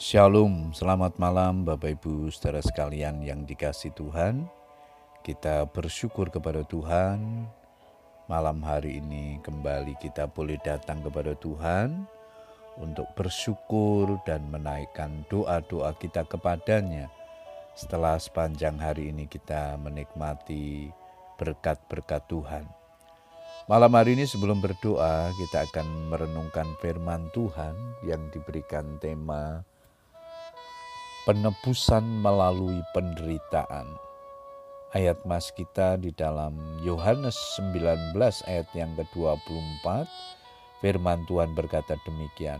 Shalom, selamat malam Bapak Ibu saudara sekalian yang dikasih Tuhan. Kita bersyukur kepada Tuhan. Malam hari ini kembali kita boleh datang kepada Tuhan untuk bersyukur dan menaikkan doa-doa kita kepadanya. Setelah sepanjang hari ini kita menikmati berkat-berkat Tuhan. Malam hari ini sebelum berdoa kita akan merenungkan firman Tuhan yang diberikan tema penebusan melalui penderitaan. Ayat mas kita di dalam Yohanes 19 ayat yang ke-24, firman Tuhan berkata demikian.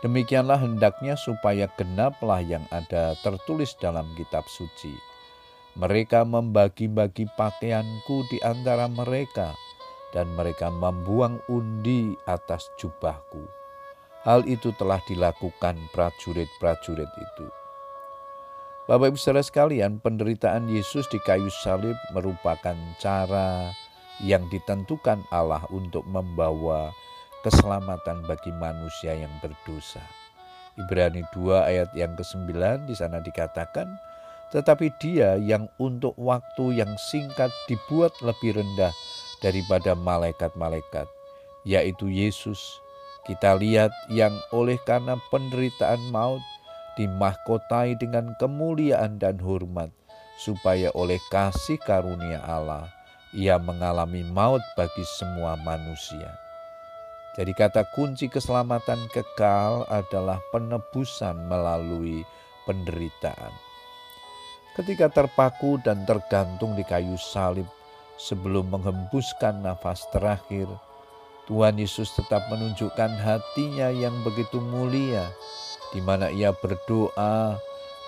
Demikianlah hendaknya supaya genaplah yang ada tertulis dalam kitab suci. Mereka membagi-bagi pakaianku di antara mereka, dan mereka membuang undi atas jubahku. Hal itu telah dilakukan prajurit-prajurit itu. Bapak Ibu saudara sekalian, penderitaan Yesus di kayu salib merupakan cara yang ditentukan Allah untuk membawa keselamatan bagi manusia yang berdosa. Ibrani 2 ayat yang ke-9 di sana dikatakan, tetapi dia yang untuk waktu yang singkat dibuat lebih rendah daripada malaikat-malaikat, yaitu Yesus. Kita lihat yang oleh karena penderitaan maut dimahkotai dengan kemuliaan dan hormat, supaya oleh kasih karunia Allah ia mengalami maut bagi semua manusia. Jadi kata kunci keselamatan kekal adalah penebusan melalui penderitaan. Ketika terpaku dan tergantung di kayu salib sebelum menghembuskan nafas terakhir, Tuhan Yesus tetap menunjukkan hatinya yang begitu mulia di mana ia berdoa,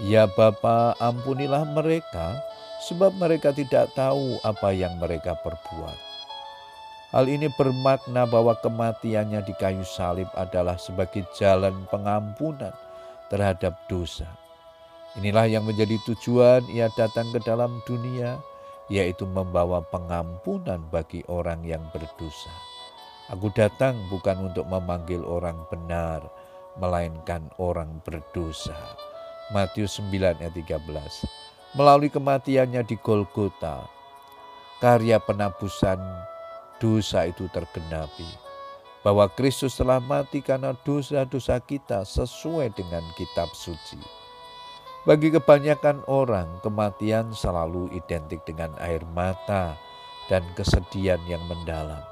"Ya Bapa, ampunilah mereka, sebab mereka tidak tahu apa yang mereka perbuat." Hal ini bermakna bahwa kematiannya di kayu salib adalah sebagai jalan pengampunan terhadap dosa. Inilah yang menjadi tujuan ia datang ke dalam dunia, yaitu membawa pengampunan bagi orang yang berdosa. Aku datang bukan untuk memanggil orang benar, melainkan orang berdosa. Matius 9 ayat 13. Melalui kematiannya di Golgota, karya penabusan dosa itu tergenapi. Bahwa Kristus telah mati karena dosa-dosa kita sesuai dengan kitab suci. Bagi kebanyakan orang, kematian selalu identik dengan air mata dan kesedihan yang mendalam.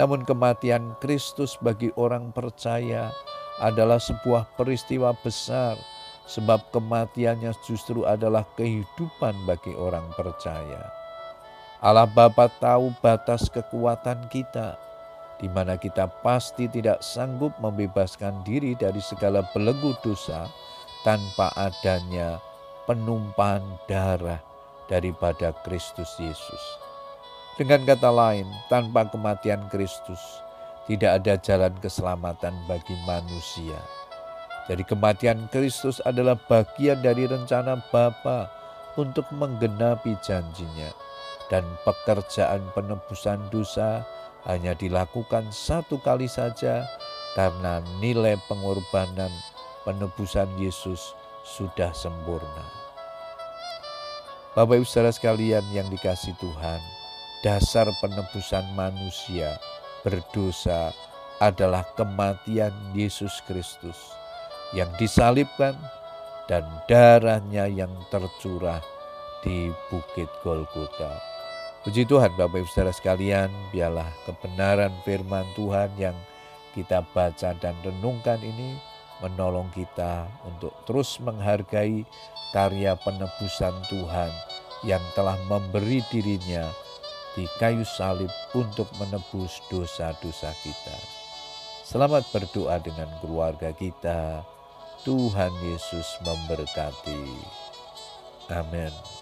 Namun kematian Kristus bagi orang percaya adalah sebuah peristiwa besar, sebab kematiannya justru adalah kehidupan bagi orang percaya. Allah Bapa tahu batas kekuatan kita, di mana kita pasti tidak sanggup membebaskan diri dari segala belenggu dosa tanpa adanya penumpahan darah daripada Kristus Yesus. Dengan kata lain, tanpa kematian Kristus, tidak ada jalan keselamatan bagi manusia. Jadi kematian Kristus adalah bagian dari rencana Bapa untuk menggenapi janjinya. Dan pekerjaan penebusan dosa hanya dilakukan satu kali saja karena nilai pengorbanan penebusan Yesus sudah sempurna. Bapak Ibu saudara sekalian yang dikasih Tuhan, dasar penebusan manusia berdosa adalah kematian Yesus Kristus yang disalibkan dan darahnya yang tercurah di Bukit Golgota. Puji Tuhan Bapak Ibu Saudara sekalian, biarlah kebenaran firman Tuhan yang kita baca dan renungkan ini menolong kita untuk terus menghargai karya penebusan Tuhan yang telah memberi dirinya di kayu salib untuk menebus dosa-dosa kita. Selamat berdoa dengan keluarga kita. Tuhan Yesus memberkati. Amin.